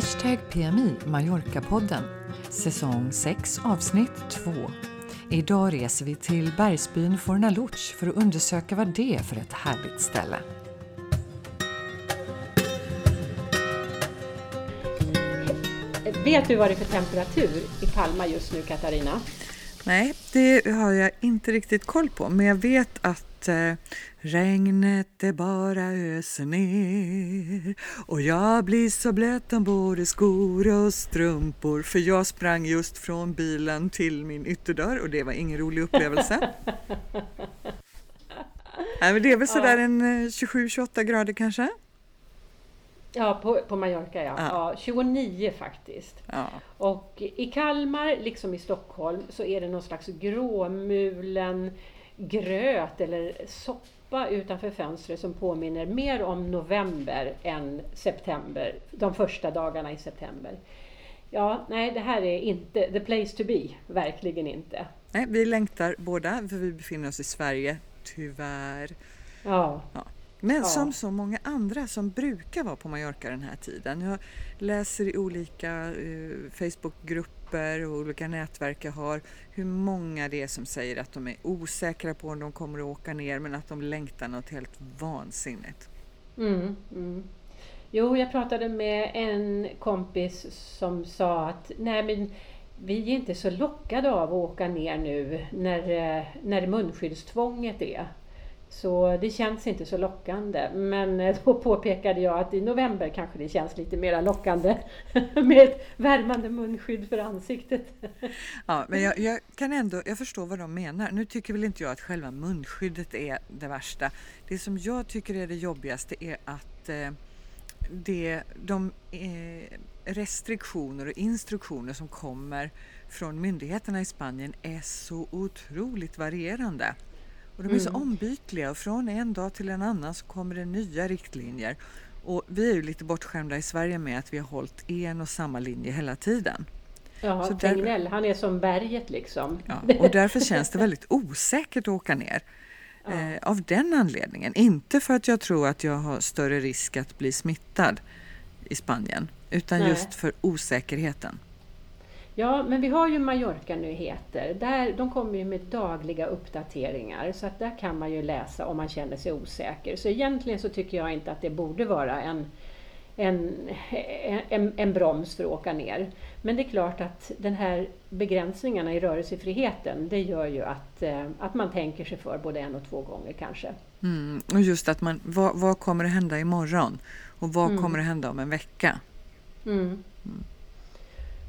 Hashtag PMI Mallorca-podden Säsong 6 avsnitt 2 Idag reser vi till bergsbyn Fornaluch för att undersöka vad det är för ett härligt ställe. Vet du vad det är för temperatur i Palma just nu Katarina? Nej, det har jag inte riktigt koll på, men jag vet att eh, regnet det bara öser ner och jag blir så blöt om både skor och strumpor för jag sprang just från bilen till min ytterdörr och det var ingen rolig upplevelse. Nej, men det är väl sådär en 27-28 eh, grader kanske? Ja, på, på Mallorca ja. Ja. ja 29 faktiskt. Ja. Och i Kalmar, liksom i Stockholm, så är det någon slags gråmulen gröt eller soppa utanför fönstret som påminner mer om november än september, de första dagarna i september. Ja, nej, det här är inte the place to be, verkligen inte. Nej, vi längtar båda, för vi befinner oss i Sverige, tyvärr. Ja. ja. Men ja. som så många andra som brukar vara på Mallorca den här tiden. Jag läser i olika eh, Facebookgrupper och olika nätverk jag har hur många det är som säger att de är osäkra på om de kommer att åka ner men att de längtar något helt vansinnigt. Mm, mm. Jo, jag pratade med en kompis som sa att nej men vi är inte så lockade av att åka ner nu när, eh, när munskyddstvånget är. Så det känns inte så lockande. Men eh, då påpekade jag att i november kanske det känns lite mer lockande med ett värmande munskydd för ansiktet. Ja, men jag, jag, kan ändå, jag förstår vad de menar. Nu tycker väl inte jag att själva munskyddet är det värsta. Det som jag tycker är det jobbigaste är att eh, det, de eh, restriktioner och instruktioner som kommer från myndigheterna i Spanien är så otroligt varierande. Och de är så mm. ombytliga och från en dag till en annan så kommer det nya riktlinjer. Och vi är ju lite bortskämda i Sverige med att vi har hållit en och samma linje hela tiden. Ja, så Tegnell, där... han är som berget liksom. Ja, och därför känns det väldigt osäkert att åka ner. Ja. Eh, av den anledningen. Inte för att jag tror att jag har större risk att bli smittad i Spanien, utan Nej. just för osäkerheten. Ja, men vi har ju Mallorca-nyheter. Där, de kommer ju med dagliga uppdateringar så att där kan man ju läsa om man känner sig osäker. Så egentligen så tycker jag inte att det borde vara en, en, en, en broms för att åka ner. Men det är klart att den här begränsningarna i rörelsefriheten det gör ju att, eh, att man tänker sig för både en och två gånger kanske. Mm, och just att man, vad, vad kommer att hända imorgon? Och vad mm. kommer att hända om en vecka? Mm.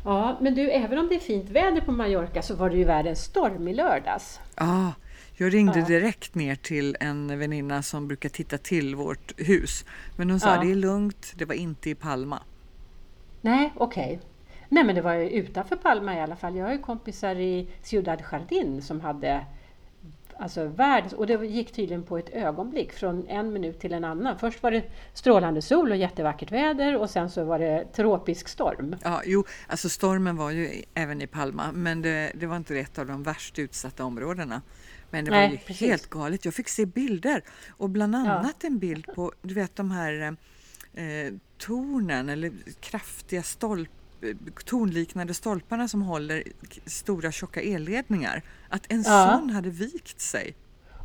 Ja, men du, även om det är fint väder på Mallorca så var det ju världens storm i lördags. Ja, jag ringde ja. direkt ner till en väninna som brukar titta till vårt hus. Men hon sa ja. det är lugnt, det var inte i Palma. Nej, okej. Okay. Nej, men det var utanför Palma i alla fall. Jag har ju kompisar i Ciudad Jardin som hade Alltså världens, och det gick tydligen på ett ögonblick från en minut till en annan. Först var det strålande sol och jättevackert väder och sen så var det tropisk storm. Ja, jo, alltså stormen var ju även i Palma men det, det var inte ett av de värst utsatta områdena. Men det var Nej, ju precis. helt galet. Jag fick se bilder och bland annat ja. en bild på, du vet de här eh, tornen eller kraftiga stolpar tornliknande stolparna som håller stora tjocka elledningar. Att en ja. sån hade vikt sig.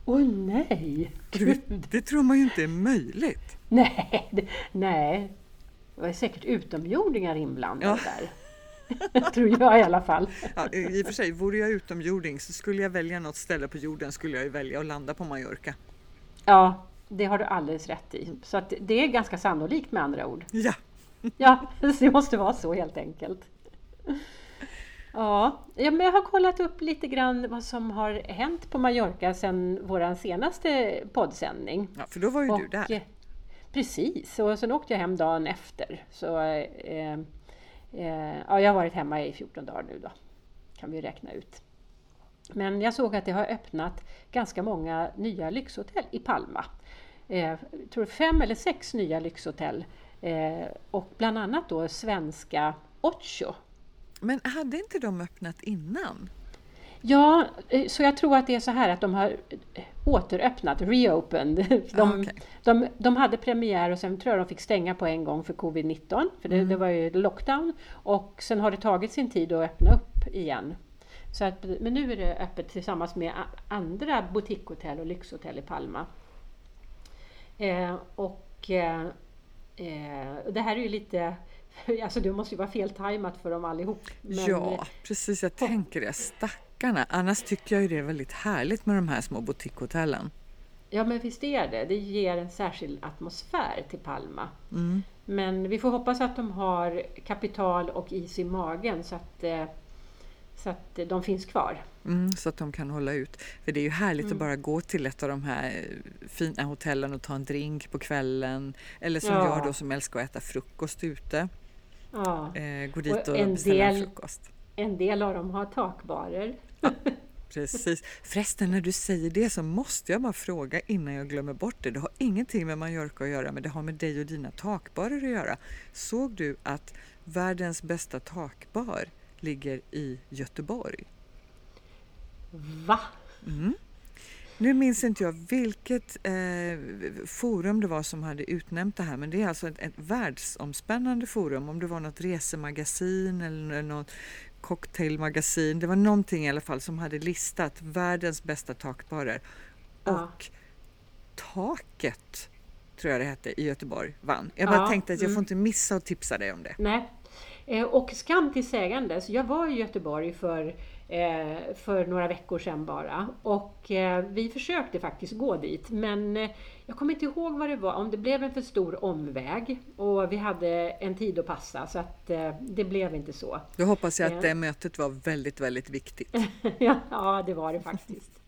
Åh oh, nej! Det, det, tror man ju inte är möjligt. Nej, det, nej. Det var säkert utomjordingar inblandade ja. där. tror jag i alla fall. Ja, I och för sig, vore jag utomjording så skulle jag välja något ställe på jorden skulle jag ju välja att landa på Mallorca. Ja, det har du alldeles rätt i. Så att det är ganska sannolikt med andra ord. Ja, Ja, det måste vara så helt enkelt. Ja, men jag har kollat upp lite grann vad som har hänt på Mallorca sedan vår senaste poddsändning. Ja, för då var ju och, du där. Precis, och sen åkte jag hem dagen efter. Så, eh, eh, ja, jag har varit hemma i 14 dagar nu då, kan vi räkna ut. Men jag såg att det har öppnat ganska många nya lyxhotell i Palma. Eh, jag tror fem eller sex nya lyxhotell Eh, och bland annat då svenska Ocho. Men hade inte de öppnat innan? Ja, eh, så jag tror att det är så här att de har återöppnat, reopened. De, ah, okay. de, de, hade premiär och sen tror jag de fick stänga på en gång för covid-19, för det, mm. det, var ju lockdown. Och sen har det tagit sin tid att öppna upp igen. Så att, men nu är det öppet tillsammans med andra boutiquehotell och lyxhotell i Palma. Eh, och eh, eh, det här är ju lite Alltså det måste ju vara feltajmat för dem allihop. Men, ja, precis. Jag tänker det. Stackarna. Annars tycker jag ju det är väldigt härligt med de här små boutiquehotellen. Ja, men visst är det. Det ger en särskild atmosfär till Palma. Mm. Men vi får hoppas att de har kapital och is i magen så att eh, så att de finns kvar. Mm, så att de kan hålla ut. För det är ju härligt mm. att bara gå till ett av de här fina hotellen och ta en drink på kvällen. Eller som ja. jag då som älskar att äta frukost ute. Ja. Eh, gå dit och, och beställa del, frukost. En del av dem har takbarer. Ja, precis. Förresten, när du säger det så måste jag bara fråga innan jag glömmer bort det. Det har ingenting med Mallorca att göra, men det har med dig och dina takbarer att göra. Såg du att världens bästa takbar ligger i Göteborg. Va? Mm. Nu minns inte jag vilket eh, forum det var som hade utnämnt det här men det är alltså ett, ett världsomspännande forum om det var något resemagasin eller något cocktailmagasin. Det var någonting i alla fall som hade listat världens bästa takbarer. Ja. Och Taket, tror jag det hette, i Göteborg vann. Jag bara ja. tänkte att jag får mm. inte missa att tipsa dig om det. Nej, Eh, och skam till sägandes, jag var i Göteborg för, eh, för några veckor sedan bara och eh, vi försökte faktiskt gå dit men jag kommer inte ihåg vad det var, om det blev en för stor omväg och vi hade en tid att passa så att det blev inte så. Då hoppas jag att det mötet var väldigt, väldigt viktigt. ja, det var det faktiskt.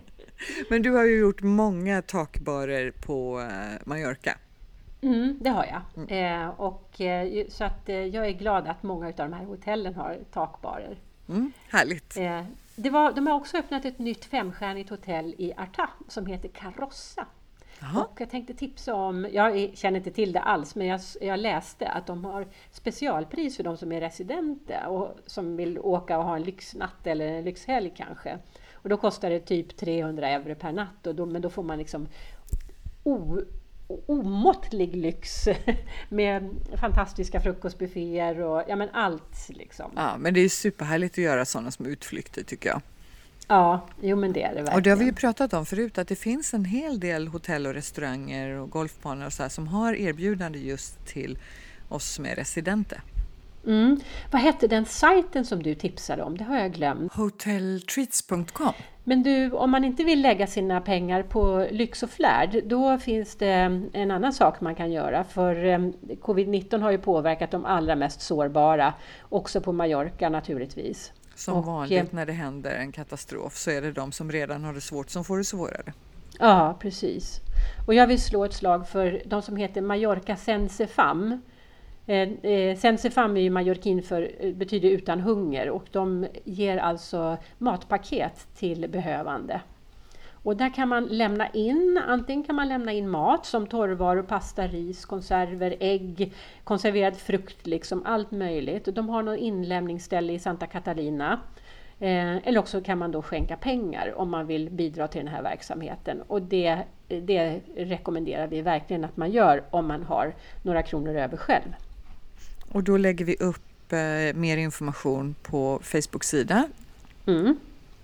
men du har ju gjort många takbarer på Mallorca. Mm, det har jag. Mm. Eh, och, eh, så att, eh, jag är glad att många av de här hotellen har takbarer. Mm, härligt! Eh, det var, de har också öppnat ett nytt femstjärnigt hotell i Arta som heter Carossa. Aha. Och jag tänkte tipsa om, jag känner inte till det alls, men jag, jag, läste att de har specialpris för de som är residenter och som vill åka och ha en lyxnatt eller en lyxhelg kanske. Och då kostar det typ 300 euro per natt, och då, men då får man liksom o, omåttlig lyx med fantastiska frukostbufféer och ja men allt liksom. Ja, men det är superhärligt att göra sådana små utflykter tycker jag. Ja, jo men det är det verkligen. Och det har vi ju pratat om förut att det finns en hel del hotell och restauranger och golfbanor och så här, som har erbjudande just till oss som är residenter. Mm. Vad hette den sajten som du tipsade om? Det har jag glömt. Hotelltreats.com men du, om man inte vill lägga sina pengar på lyx och flärd, då finns det en annan sak man kan göra. För eh, covid-19 har ju påverkat de allra mest sårbara, också på Mallorca naturligtvis. Som och, vanligt när det händer en katastrof så är det de som redan har det svårt som får det svårare. Ja, precis. Och jag vill slå ett slag för de som heter Mallorca Sense Fam Eh, eh Sensefam är ju mallorquin för, eh, betyder utan hunger och de ger alltså matpaket till behövande. Och där kan man lämna in, antingen kan man lämna in mat som torrvaror, pasta, ris, konserver, ägg, konserverad frukt, liksom allt möjligt. De har någon inlämningsställe i Santa Catalina. Eh, eller också kan man då skänka pengar om man vill bidra till den här verksamheten. Och det, det rekommenderar vi verkligen att man gör om man har några kronor över själv. Och då lägger vi upp eh, mer information på Facebook-sida. Mm,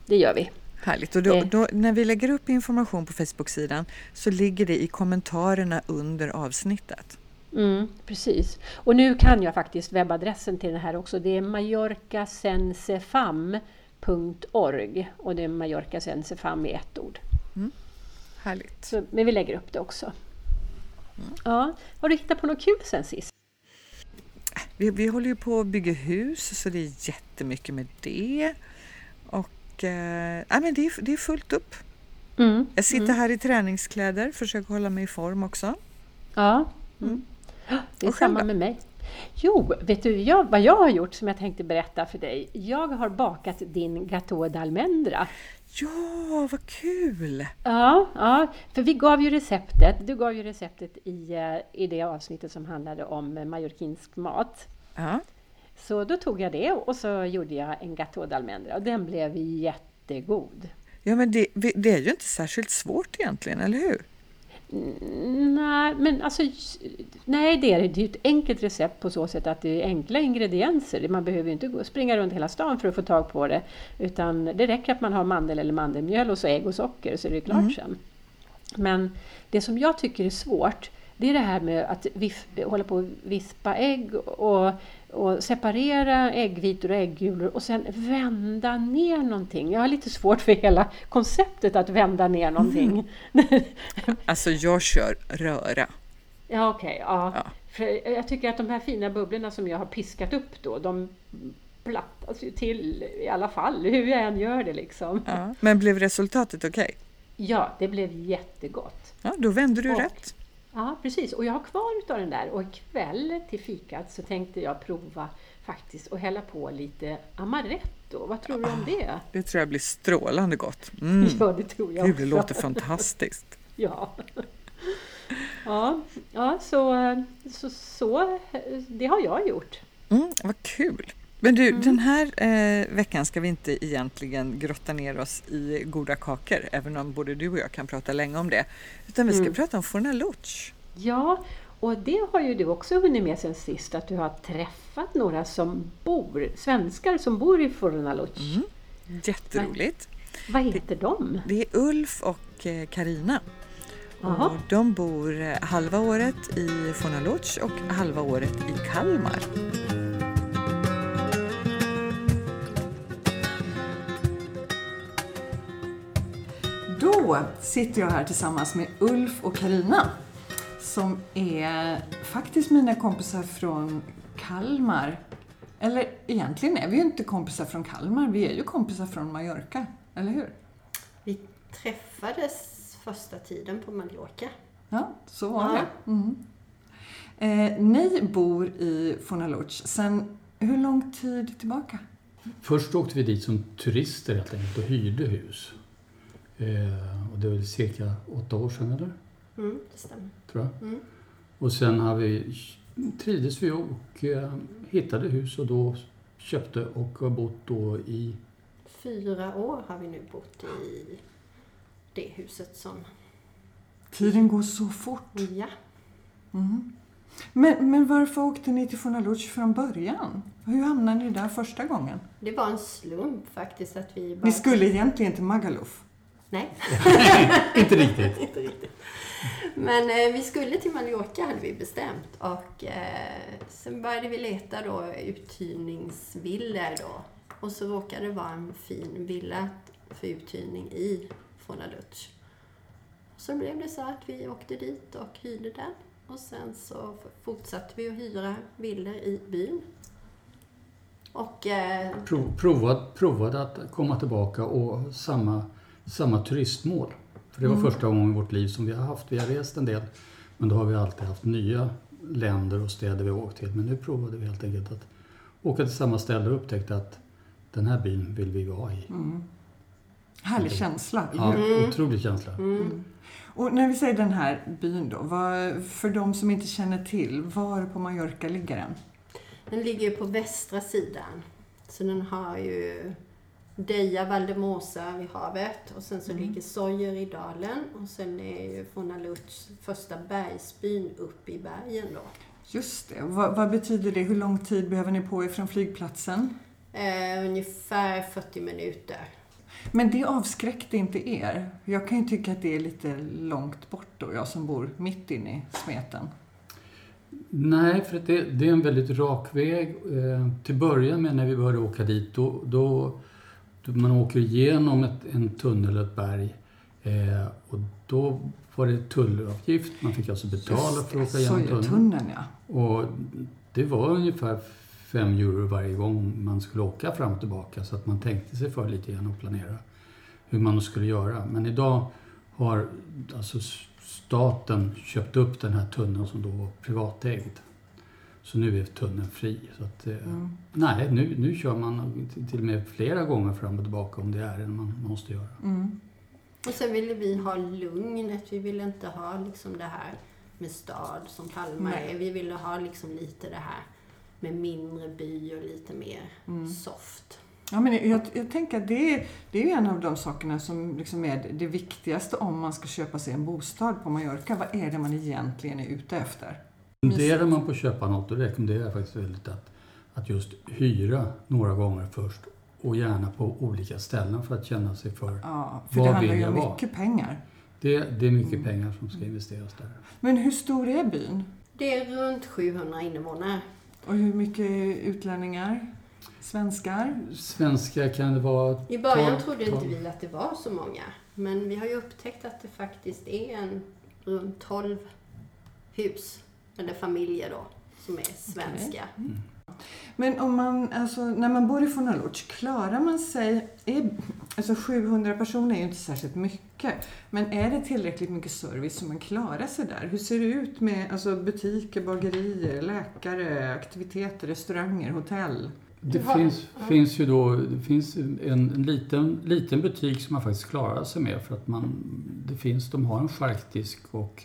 det gör vi. Härligt. Och då, då, när vi lägger upp information på Facebook-sidan så ligger det i kommentarerna under avsnittet. Mm, precis. Och nu kan jag faktiskt webbadressen till det här också. Det är mallorcasensefam.org och det är Mallorca Sensefam i ett ord. Mm, härligt. Så, men vi lägger upp det också. Mm. Ja. Har du hittat på något kul sen sist? Vi, vi håller ju på att bygga hus så det är jättemycket med det. Och eh, men det, är, det är fullt upp. Mm. Jag sitter mm. här i träningskläder, försöker hålla mig i form också. Ja, mm. det är samma med mig. Jo, vet du jag, vad jag har gjort som jag tänkte berätta för dig? Jag har bakat din gâteau d'almendra. Ja, vad kul! Ja, ja, för vi gav ju receptet, du gav ju receptet i, eh, i det avsnittet som handlade om mallorquinsk mat. Ja. Så då tog jag det och så gjorde jag en gâteau d'almendra och den blev jätte jättegod. Ja, men det, det är ju inte särskilt svårt egentligen, eller hur? Nej, men alltså, nej det är det. Det är ett enkelt recept på så sätt att det är enkla ingredienser. Man behöver inte gå, springa runt hela stan för att få tag på det. Utan det räcker att man har mandel eller mandelmjöl och så ägg och socker så är det klart mm. sen. Men det som jag tycker är svårt, det är det här med att vif, hålla på och vispa ägg och och separera äggvitor och äggulor och sen vända ner någonting. Jag har lite svårt för hela konceptet att vända ner någonting. Mm. alltså jag kör röra. Ja okej, okay, ja. ja. För jag tycker att de här fina bubblorna som jag har piskat upp då, de plattas ju till i alla fall, hur jag än gör det liksom. Ja. Men blev resultatet okej? Okay? Ja, det blev jättegott. Ja, då vände du och, rätt. Ja, precis. Och jag har kvar utav den där och ikväll till fikat så tänkte jag prova faktiskt att hälla på lite amaretto. Vad tror du om det? Det tror jag blir strålande gott. Mm. Ja, det tror jag också. Det låter fantastiskt. ja. Ja, ja så, så, så det har jag gjort. Mm, vad kul! Men du, mm. den här eh, veckan ska vi inte egentligen grotta ner oss i goda kakor, även om både du och jag kan prata länge om det. Utan vi ska mm. prata om Fornaluch. Ja, och det har ju du också hunnit med sen sist, att du har träffat några som bor, svenskar som bor i Fornaluch. Mm. Jätteroligt. Vad heter de? Det är Ulf och Karina. Eh, de bor eh, halva året i Fornaluch och halva året i Kalmar. Då sitter jag här tillsammans med Ulf och Karina som är faktiskt mina kompisar från Kalmar. Eller egentligen är vi ju inte kompisar från Kalmar, vi är ju kompisar från Mallorca, eller hur? Vi träffades första tiden på Mallorca. Ja, så var ja. det. Mm. Eh, ni bor i Fornaluch sen hur lång tid tillbaka? Först åkte vi dit som turister helt enkelt och hyrde hus. Eh, och det är cirka åtta år sedan, eller? Mm, det stämmer. Tror jag. Mm. Och sen har vi, trivdes vi och eh, hittade hus och då köpte och har bott då i... Fyra år har vi nu bott i det huset som... Tiden går så fort. Ja. Mm. Men, men varför åkte ni till Fornaluch från början? Hur hamnade ni där första gången? Det var en slump faktiskt att vi bara... Ni skulle egentligen till Magaluf? Nej. inte riktigt. inte riktigt. Men eh, vi skulle till Mallorca hade vi bestämt och eh, sen började vi leta då uthyrningsvillor då. Och så råkade det vara en fin villa för uthyrning i Fornaluch. Så blev det så att vi åkte dit och hyrde den. Och sen så fortsatte vi att hyra villor i byn. Och... Eh, Prov, provade, provade att komma tillbaka och samma samma turistmål. För det var mm. första gången i vårt liv som vi har haft. Vi har rest en del, men då har vi alltid haft nya länder och städer vi har åkt till. Men nu provade vi helt enkelt att åka till samma ställe och upptäckte att den här byn vill vi vara i. Mm. Härlig känsla. Ja, mm. otrolig känsla. Mm. Och när vi säger den här byn då, vad, för de som inte känner till, var på Mallorca ligger den? Den ligger på västra sidan. Så den har ju Deja Valdemosa vid havet och sen så mm. ligger Sojer i dalen och sen är ju Fonaluch första bergsbyn uppe i bergen då. Just det. Vad, vad, betyder det? Hur lång tid behöver ni på er från flygplatsen? Eh, ungefär 40 minuter. Men det avskräckte inte er? Jag kan ju tycka att det är lite långt bort då, jag som bor mitt inne i smeten. Nej, för det, det är en väldigt rak väg. Eh, till början med när vi började åka dit, då, då man åker igenom ett, en tunnel, ett berg. Eh, och då var det tullavgift. Man fick alltså betala för att åka igenom tunneln. tunneln ja. Och det var ungefär 5 euro varje gång man skulle åka fram och tillbaka. Så att man tänkte sig för lite grann och planera hur man skulle göra. Men idag har alltså staten köpt upp den här tunneln som då var privatägd. Så nu är tunneln fri. Så att, eh, mm. Nej, nu, nu kör man till och med flera gånger fram och tillbaka om det är det man måste göra. Mm. Och sen ville vi ha lugnet. Vi ville inte ha liksom det här med stad som Kalmar Nej. är. Vi ville ha liksom lite det här med mindre by och lite mer mm. soft. Ja, men jag, jag tänker att det är, det är en av de sakerna som liksom är det viktigaste om man ska köpa sig en bostad på Mallorca. Vad är det man egentligen är ute efter? Funderar man på att köpa något, då rekommenderar jag faktiskt väldigt att, att just hyra några gånger först och gärna på olika ställen för att känna sig för Ja, för det handlar ju om mycket pengar. Det, det är mycket pengar som ska investeras där. Men hur stor är byn? Det är runt 700 invånare. Och hur mycket utlänningar? Svenskar? Svenskar kan det vara... I början trodde inte vi att det var så många. Men vi har ju upptäckt att det faktiskt är en runt 12 hus, eller familjer då, som är svenska. Okay. Mm. Men om man, alltså, när man bor i Fornalutsch, klarar man sig... Är, alltså 700 personer är ju inte särskilt mycket. Men är det tillräckligt mycket service så man klarar sig där? Hur ser det ut med alltså, butiker, bagerier, läkare, aktiviteter, restauranger, hotell? Det finns, finns ju då det finns en, en, liten, liten butik som man faktiskt klarar sig med för att man, det finns, de har en charkdisk och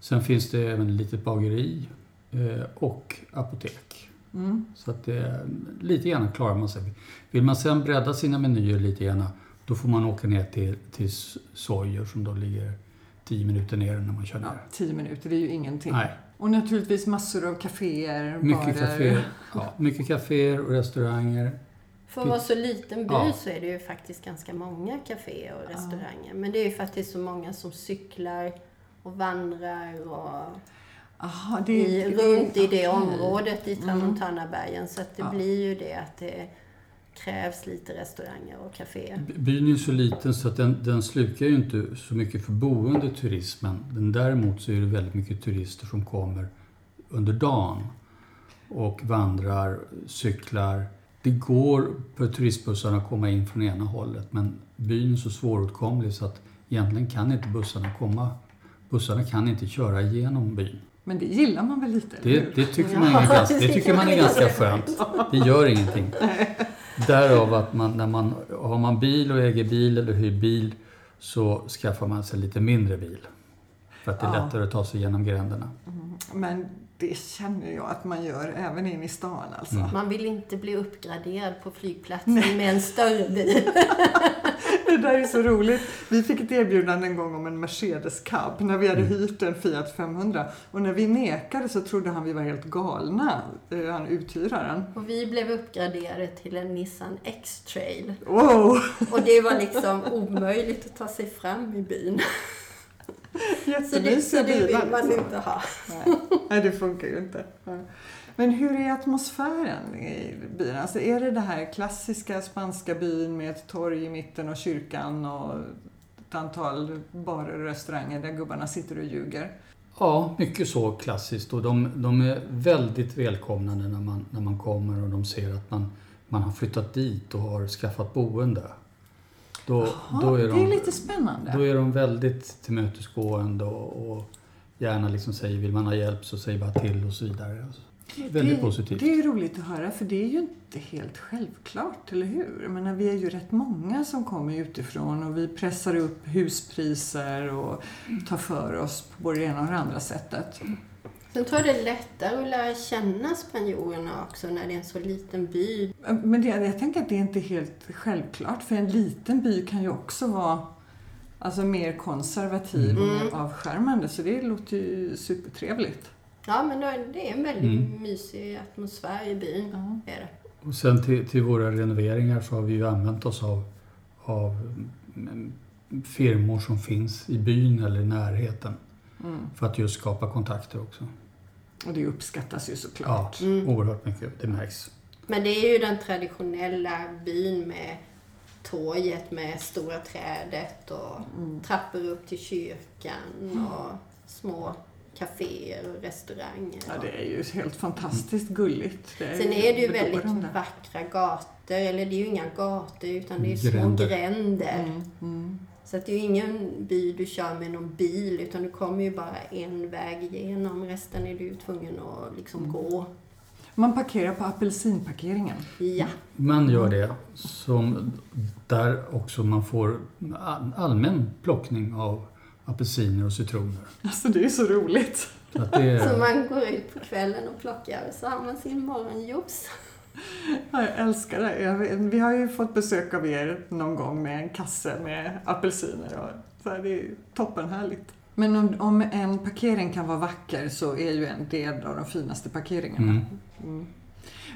sen finns det även ett litet bageri eh, och apotek. Mm. Så att det, lite grann klarar man sig. Vill man sen bredda sina menyer lite grann då får man åka ner till, till Sojer som då ligger tio minuter ner när man kör ner. Ja, tio minuter, det är ju ingenting. Nej. Och naturligtvis massor av kaféer, mycket barer. Kaféer, ja, mycket kaféer och restauranger. För att vara så liten by ja. så är det ju faktiskt ganska många kaféer och restauranger. Ja. Men det är ju faktiskt så många som cyklar och vandrar och Aha, det, i, runt i det området i mm. Tramontanabergen. Så att det blir ju det att det krävs lite restauranger och kaféer. Byn är ju så liten så att den, den slukar ju inte så mycket för boendeturismen. Men däremot så är det väldigt mycket turister som kommer under dagen och vandrar, cyklar. Det går för turistbussarna att komma in från ena hållet men byn är så svåråtkomlig så att egentligen kan inte bussarna komma. Bussarna kan inte köra igenom byn. Men det gillar man väl lite? Det, det tycker man är, ganska, det tycker man är ganska skönt. Det gör ingenting. Därav att man, när man, har man bil och äger bil eller hyr bil så skaffar man sig lite mindre bil. För att det är ja. lättare att ta sig igenom gränderna. Mm. Men det känner jag att man gör även in i stan alltså. Mm. Man vill inte bli uppgraderad på flygplatsen Nej. med en större bil. det där är så roligt. Vi fick ett erbjudande en gång om en Mercedes Cab när vi hade mm. hyrt en Fiat 500. Och när vi nekade så trodde han vi var helt galna, eh, han uthyraren. Och vi blev uppgraderade till en Nissan X-Trail. Wow. Och det var liksom omöjligt att ta sig fram i byn. Så det, så det vill man inte ha. Nej, det funkar ju inte. Men hur är atmosfären i byn? Alltså är det det här klassiska spanska byn med ett torg i mitten och kyrkan och ett antal barer och restauranger där gubbarna sitter och ljuger? Ja, mycket så klassiskt och de, de är väldigt välkomnande när man, när man kommer och de ser att man, man har flyttat dit och har skaffat boende. Då, Aha, då är de, det är lite spännande. Då är de väldigt tillmötesgående och, och gärna liksom säger vill man ha hjälp så säg bara till och så vidare. Väldigt det, positivt. Det är roligt att höra för det är ju inte helt självklart, eller hur? Jag menar, vi är ju rätt många som kommer utifrån och vi pressar upp huspriser och tar för oss på både det ena och det andra sättet. Sen tror jag det är lättare att lära känna spanjorerna också när det är en så liten by. Men det, jag tänker att det är inte helt självklart, för en liten by kan ju också vara alltså, mer konservativ mm. och mer avskärmande, så det låter ju supertrevligt. Ja, men det är en väldigt mm. mysig atmosfär i byn. Ja. Är det. Och sen till, till, våra renoveringar så har vi ju använt oss av, av mm, firmor som finns i byn eller i närheten. Mm. För att just skapa kontakter också. Och det uppskattas ju såklart. Ja, mm. oerhört mycket. Det märks. Men det är ju den traditionella byn med torget med stora trädet och mm. trappor upp till kyrkan och små kaféer och restauranger. Ja, det är ju helt fantastiskt gulligt. Det är Sen är det ju väldigt vackra gator, eller det är ju inga gator utan det är små gränder. Mm, mm. Så att det är ju ingen by du kör med någon bil utan du kommer ju bara en väg igenom. Resten är du tvungen att liksom mm. gå. Man parkerar på apelsinparkeringen. Ja. Man gör det. Som där också man får allmän plockning av apelsiner och citroner. Alltså det är så roligt. Är... Så man går ut på kvällen och plockar och så har man sin morgonjuice. Ja, jag älskar det. Jag, vi har ju fått besök av er någon gång med en kasse med apelsiner. Och, så här, det är toppenhärligt. Men om, om, en parkering kan vara vacker så är ju en del av de finaste parkeringarna. Mm. Mm.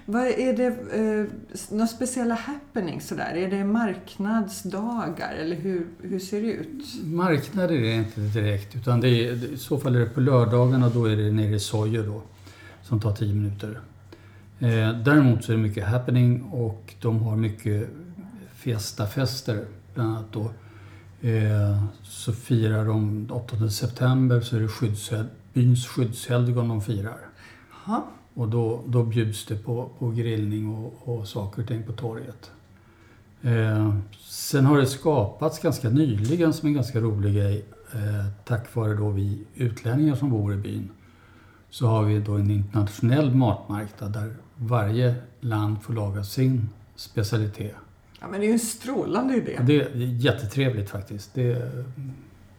Vad är det, eh, några speciella happenings sådär? Är det marknadsdagar eller hur, hur ser det ut? Marknader är det inte direkt utan det är, i så fall är det på lördagarna då är det nere i Soje då som tar 10 minuter. Eh, däremot så är det mycket happening och de har mycket fiestafester. Bland annat då eh, så firar de 8 september så är det skyddshed, byns skyddshelgon de firar. Aha. Och då, då bjuds det på, på grillning och, och saker och ting på torget. Eh, sen har det skapats ganska nyligen som en ganska rolig grej eh, tack vare då vi utlänningar som bor i byn. Så har vi då en internationell matmarknad där varje land får laga sin specialitet. Ja, men det är ju en strålande idé. Det är jättetrevligt faktiskt. Det,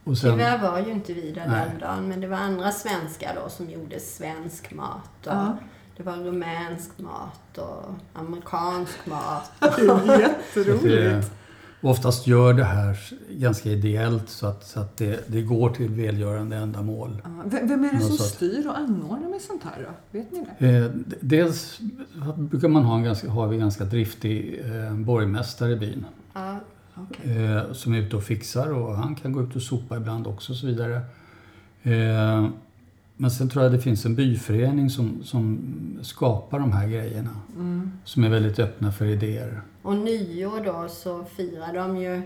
och sen, Tyvärr var ju inte vi där den dagen, men det var andra svenskar då som gjorde svensk mat. Och ja. Det var rumänsk mat och amerikansk mat. det är jätteroligt. Och oftast gör det här ganska ideellt så att, så att det, det går till välgörande ändamål. Ja, vem är det som styr och anordnar med sånt här då? Vet ni det? Eh, dels brukar man ha en ganska, har vi ganska driftig eh, borgmästare i byn. Ja, okay. eh, som är ute och fixar och han kan gå ut och sopa ibland också och så vidare. Eh, men sen tror jag det finns en byförening som, som skapar de här grejerna. Mm. Som är väldigt öppna för idéer. Och nyår då så firar de ju,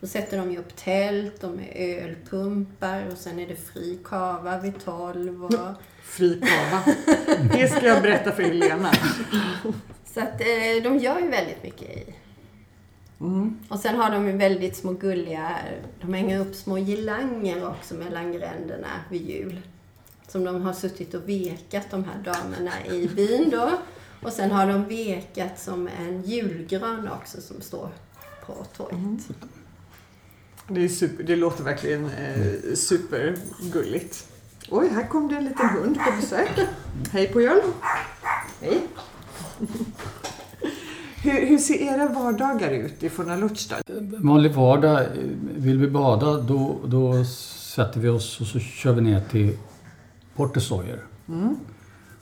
då sätter de ju upp tält, de är ölpumpar och sen är det fri kava vid tolv. Och... Fri kava. Det ska jag berätta för Helena. Så att eh, de gör ju väldigt mycket i. Mm. Och sen har de ju väldigt små gulliga, de hänger upp små girlanger också mellan gränderna vid jul som de har suttit och vekat, de här damerna i byn då. Och sen har de vekat som en julgran också som står på torget. Mm. Det, är super, det låter verkligen eh, supergulligt. Oj, här kom det en liten hund på besök. Hej på! Hej! Hur, hur, ser era vardagar ut i Fornaluch Vanlig vardag, vill vi bada då, då sätter vi oss och så kör vi ner till Portesoyer. Mm.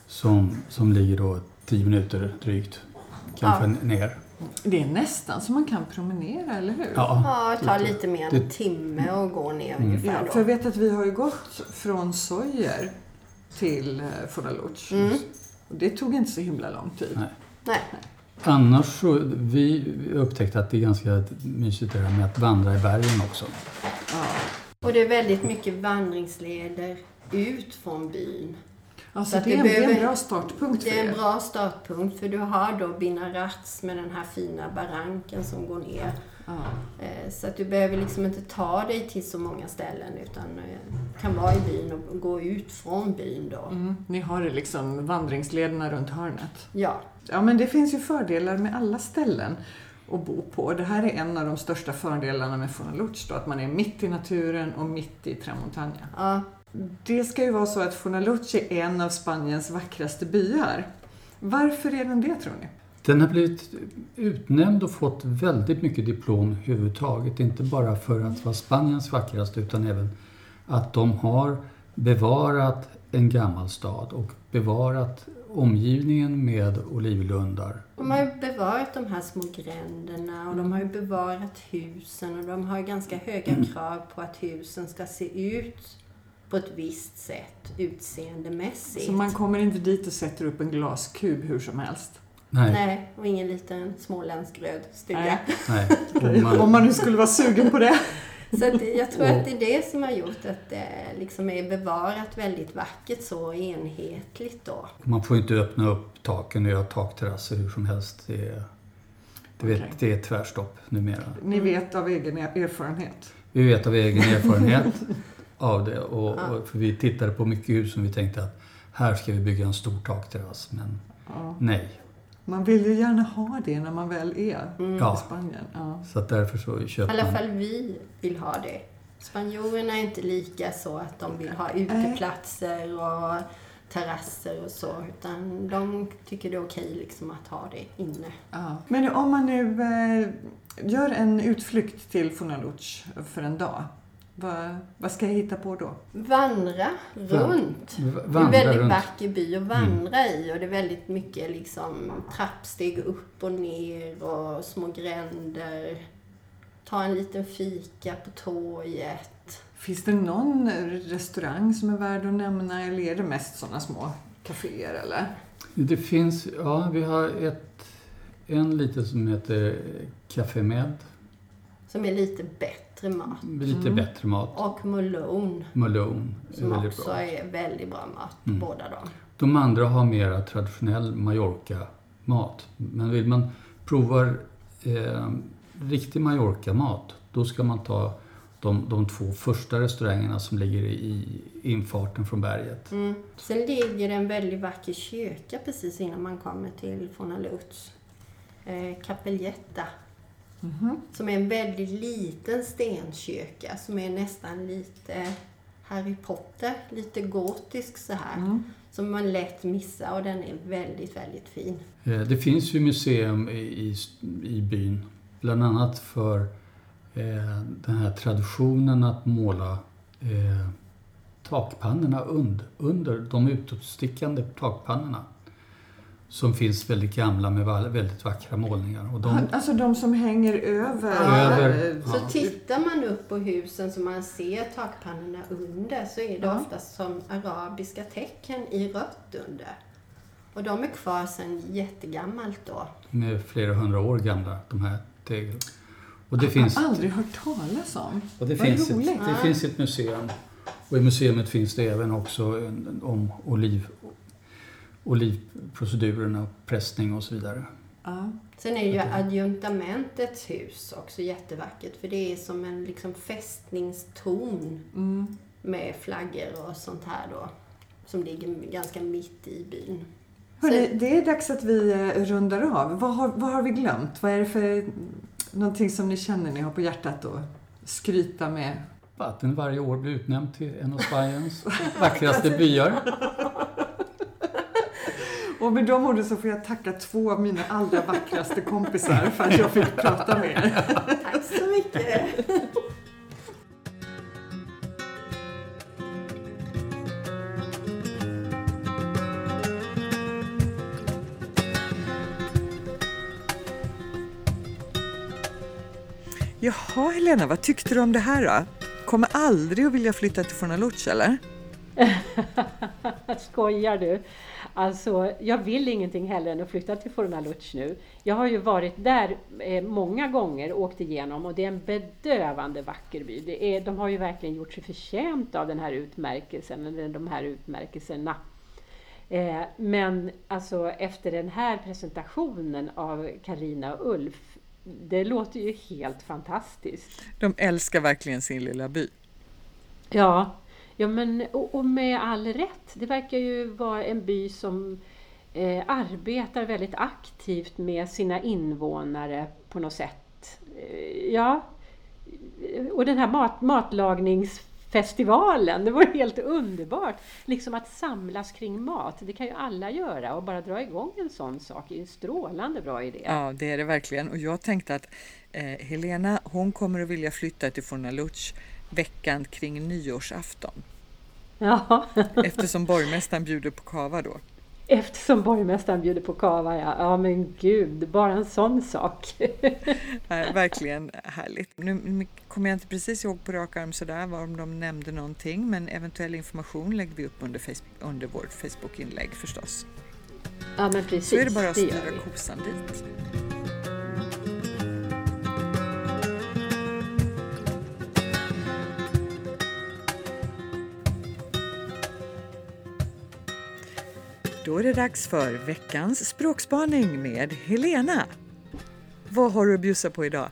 Som, som ligger då 10 minuter drygt, kanske ja. ner. Det är nästan så man kan promenera, eller hur? Ja, ja det tar lite mer än en timme att gå ner mm. ungefär. Ja, för jag vet att vi har ju gått från Sojer till eh, Fornaluch. Mm. Det tog inte så himla lång tid. Nej. Nej. Annars så, vi upptäckte att det är ganska mysigt det där med att vandra i bergen också. Ja. Och det är väldigt mycket vandringsleder ut från byn. Alltså det, är, behöver, en bra startpunkt för Det är en bra startpunkt för du har då Binarats med den här fina baranken som går ner. Ja. Eh, så att du behöver liksom inte ta dig till så många ställen utan eh, kan vara i byn och gå ut från byn då. Mm. Ni har liksom vandringslederna runt hörnet? Ja. Ja men det finns ju fördelar med alla ställen att bo på. Det här är en av de största fördelarna med Fornaluch då, att man är mitt i naturen och mitt i Tramontana. Ja. Det ska ju vara så att Fornaluce är en av Spaniens vackraste byar. Varför är den det tror ni? Den har blivit utnämnd och fått väldigt mycket diplom överhuvudtaget. Inte bara för att vara Spaniens vackraste utan även att de har bevarat en gammal stad och bevarat omgivningen med olivlundar. De har ju bevarat de här små gränderna och de har ju bevarat husen och de har ganska höga mm. krav på att husen ska se ut på ett visst sätt utseendemässigt. Så man kommer inte dit och sätter upp en glaskub hur som helst? Nej. Nej, och ingen liten småländsk röd stuga. Nej. Nej. Man... Om man nu skulle vara sugen på det. Så att jag tror att det är det som har gjort att det liksom är bevarat väldigt vackert så enhetligt då. Man får inte öppna upp taken och göra takterrasser hur som helst. Det är, det, vet, okay. det är tvärstopp numera. Ni vet av egen erfarenhet? Vi vet av egen erfarenhet. av det. Och, ja. och, för vi tittade på mycket hus som vi tänkte att här ska vi bygga en stor takterrass, men ja. nej. Man vill ju gärna ha det när man väl är mm. i Spanien. Ja. Så att därför så köper I alla fall vi vill ha det. Spanjorerna är inte lika så att de vill ha uteplatser och terrasser och så. Utan de tycker det är okej liksom att ha det inne. Ja. Men om man nu eh, gör en utflykt till Funaluch för en dag. Vad, vad ska jag hitta på då? Vandra runt. Vandra det är en väldigt vacker by att vandra mm. i och det är väldigt mycket liksom trappsteg upp och ner och små gränder. Ta en liten fika på torget. Finns det någon restaurang som är värd att nämna eller är det mest sådana små kaféer eller? Det finns, ja vi har ett, en lite som heter Café Med. Som är lite bättre mat. Lite mm. bättre mat. Och Malone. Malone Som också bra. är väldigt bra mat, mm. båda de. De andra har mera traditionell Mallorca-mat. Men vill man prova eh, riktig Mallorca-mat, då ska man ta de, de två första restaurangerna som ligger i infarten från berget. Mm. Sen ligger det en väldigt vacker kyrka precis innan man kommer till Fornaluz. Eh, Cappelletta. Mm -hmm. Som är en väldigt liten stenkyrka som är nästan lite Harry Potter, lite gotisk så här. Mm. Som man lätt missar och den är väldigt, väldigt fin. Eh, det finns ju museum i, i, i byn. Bland annat för eh, den här traditionen att måla eh, takpannorna und, under de utåtstickande takpannorna. Som finns väldigt gamla med väldigt vackra målningar. Och de, alltså de som hänger över? Ja. över så ja. tittar man upp på husen så man ser takpannorna under så är det ja. oftast som arabiska tecken i rött under. Och de är kvar sedan jättegammalt då. De är flera hundra år gamla, de här teglen. Och det jag finns, har aldrig hört talas om. Och det, finns ett, det finns ett museum. Och i museet finns det även också en, om oliv, olivprocedurerna, pressning och så vidare. Ja. Sen är ju adjuntamentets hus också jättevackert för det är som en liksom fästningstorn mm. med flaggor och sånt här då. Som ligger ganska mitt i byn. Hörrni, det är dags att vi eh, rundar av. Vad har, vad har vi glömt? Vad är det för någonting som ni känner ni har på hjärtat att skryta med? Att den varje år blir utnämnd till en av Spaniens vackraste byar. Och med de orden så får jag tacka två av mina allra vackraste kompisar för att jag fick prata med er. Tack så mycket. Jaha Helena, vad tyckte du om det här då? Kommer aldrig att vilja flytta till Fornaluch eller? Skojar du? Alltså, jag vill ingenting hellre än att flytta till Fornaluch nu. Jag har ju varit där eh, många gånger, åkt igenom och det är en bedövande vacker by. Det är, de har ju verkligen gjort sig förtjänt av den här utmärkelsen, eller de här utmärkelserna. Eh, men alltså efter den här presentationen av Karina och Ulf det låter ju helt fantastiskt. De älskar verkligen sin lilla by. Ja, ja men, och, och med all rätt. Det verkar ju vara en by som eh, arbetar väldigt aktivt med sina invånare på något sätt. Eh, ja, och den här mat, matlagnings festivalen. Det var helt underbart! Liksom att samlas kring mat, det kan ju alla göra och bara dra igång en sån sak är en strålande bra idé. Ja, det är det verkligen. Och jag tänkte att eh, Helena, hon kommer att vilja flytta till Fornalutsch veckan kring nyårsafton. Ja. Eftersom borgmästaren bjuder på kava då. Eftersom borgmästaren bjuder på kava, ja. Ja men gud, bara en sån sak. ja, verkligen härligt. Nu kommer jag inte precis ihåg på rak arm sådär om de nämnde någonting men eventuell information lägger vi upp under, Facebook, under vårt Facebook-inlägg förstås. Ja men precis. Så är det bara att styra kosan dit. Då är det dags för veckans språkspaning med Helena. Vad har du att bjussa på idag?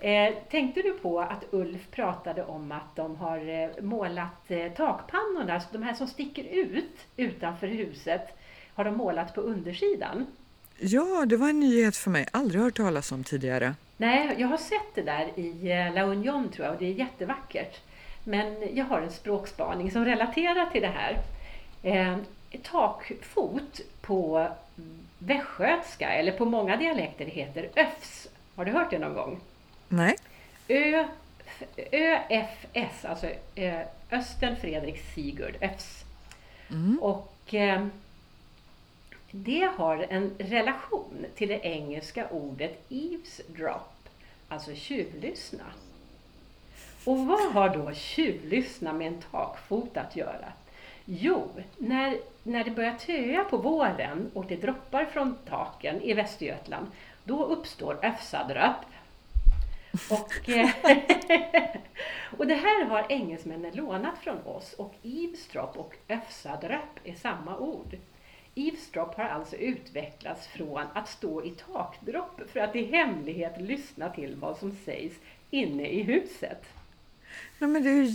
Eh, tänkte du på att Ulf pratade om att de har eh, målat eh, takpannorna, de här som sticker ut utanför huset, har de målat på undersidan? Ja, det var en nyhet för mig. Aldrig hört talas om tidigare. Nej, jag har sett det där i eh, La Union tror jag och det är jättevackert. Men jag har en språkspaning som relaterar till det här. Takfot på västgötska, eller på många dialekter heter öfs. Har du hört det någon gång? Nej. Ö, ÖFS, alltså Östen Fredrik Sigurd, öfs. Mm. Och eh, det har en relation till det engelska ordet eavesdrop, alltså tjuvlyssna. Och vad har då tjuvlyssna med en takfot att göra? Jo, när, när det börjar töa på våren och det droppar från taken i Västergötland, då uppstår öfsadröp. Och, eh, och det här har engelsmännen lånat från oss och eavesdrop och öfsadröp är samma ord. Eavesdrop har alltså utvecklats från att stå i takdropp för att i hemlighet lyssna till vad som sägs inne i huset. Ja, men det är ju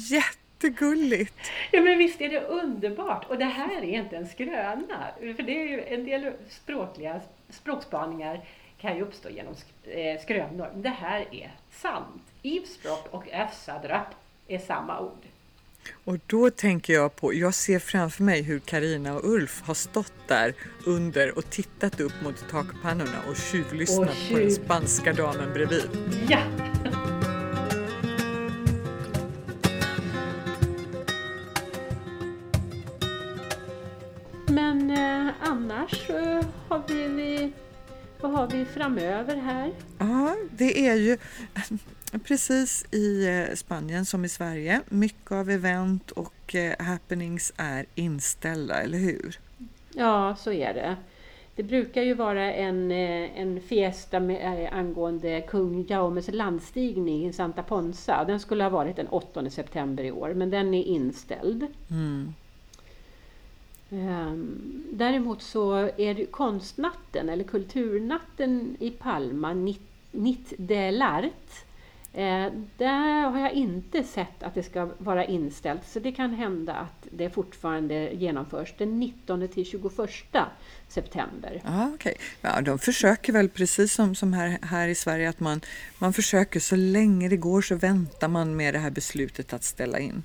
jättegulligt! Ja, men visst är det underbart! Och det här är inte en skröna, för det är ju en del språkliga språkspaningar kan ju uppstå genom eh, skrönor. Det här är sant. Eavesdrop och öfsadrapp är samma ord. Och då tänker jag på, jag ser framför mig hur Karina och Ulf har stått där under och tittat upp mot takpannorna och tjuvlyssnat tjuv. på den spanska damen bredvid. Ja! Har vi framöver här? Ja, det är ju precis i eh, Spanien som i Sverige. Mycket av event och eh, happenings är inställda, eller hur? Ja, så är det. Det brukar ju vara en, eh, en fiesta med, angående kung Jaumes landstigning i Santa Ponsa. Den skulle ha varit den 8 september i år, men den är inställd. Mm. Ehm, däremot så är det konstnatten, eller kulturnatten i Palma, Nitt de l'Art, ehm, där har jag inte sett att det ska vara inställt, så det kan hända att det fortfarande genomförs den 19 till 21 september. Ah, okay. ja, de försöker väl precis som, som här, här i Sverige att man, man försöker så länge det går så väntar man med det här beslutet att ställa in.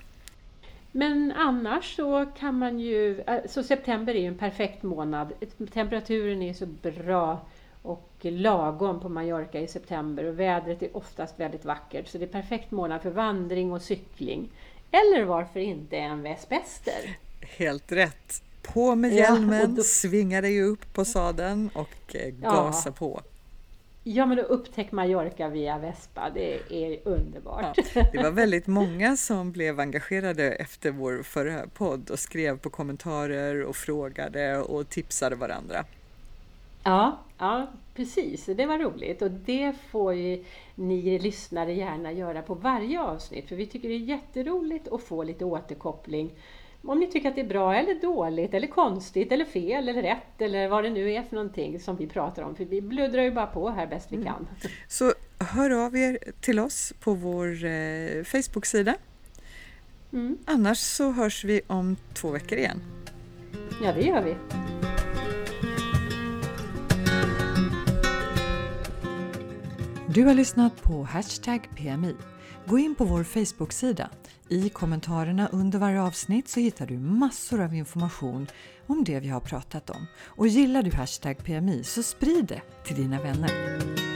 Men annars så kan man ju, eh, så september är ju en perfekt månad. Temperaturen är så bra och lagom på Mallorca i september och vädret är oftast väldigt vackert så det är perfekt månad för vandring och cykling. Eller varför inte en vespäster? Helt rätt! På med hjälmen, ja, då... svinga dig upp på sadeln och eh, gasa ja. på. Ja, men då upptäck Mallorca via Vespa. Det är underbart. Ja, det var väldigt många som blev engagerade efter vår förra podd och skrev på kommentarer och frågade och tipsade varandra. Ja, ja, precis. Det var roligt och det får ju ni lyssnare gärna göra på varje avsnitt för vi tycker det är jätteroligt att få lite återkoppling. Om ni tycker att det är bra eller dåligt eller konstigt eller fel eller rätt eller vad det nu är för någonting som vi pratar om. För vi bluddrar ju bara på här bäst vi mm. kan. Så hör av er till oss på vår eh, Facebook-sida. Mm. Annars så hörs vi om två veckor igen. Ja, det gör vi. Du har lyssnat på Hashtag PMI. Gå in på vår Facebook-sida. I kommentarerna under varje avsnitt så hittar du massor av information om det vi har pratat om. Och gillar du Hashtag PMI så sprid det till dina vänner.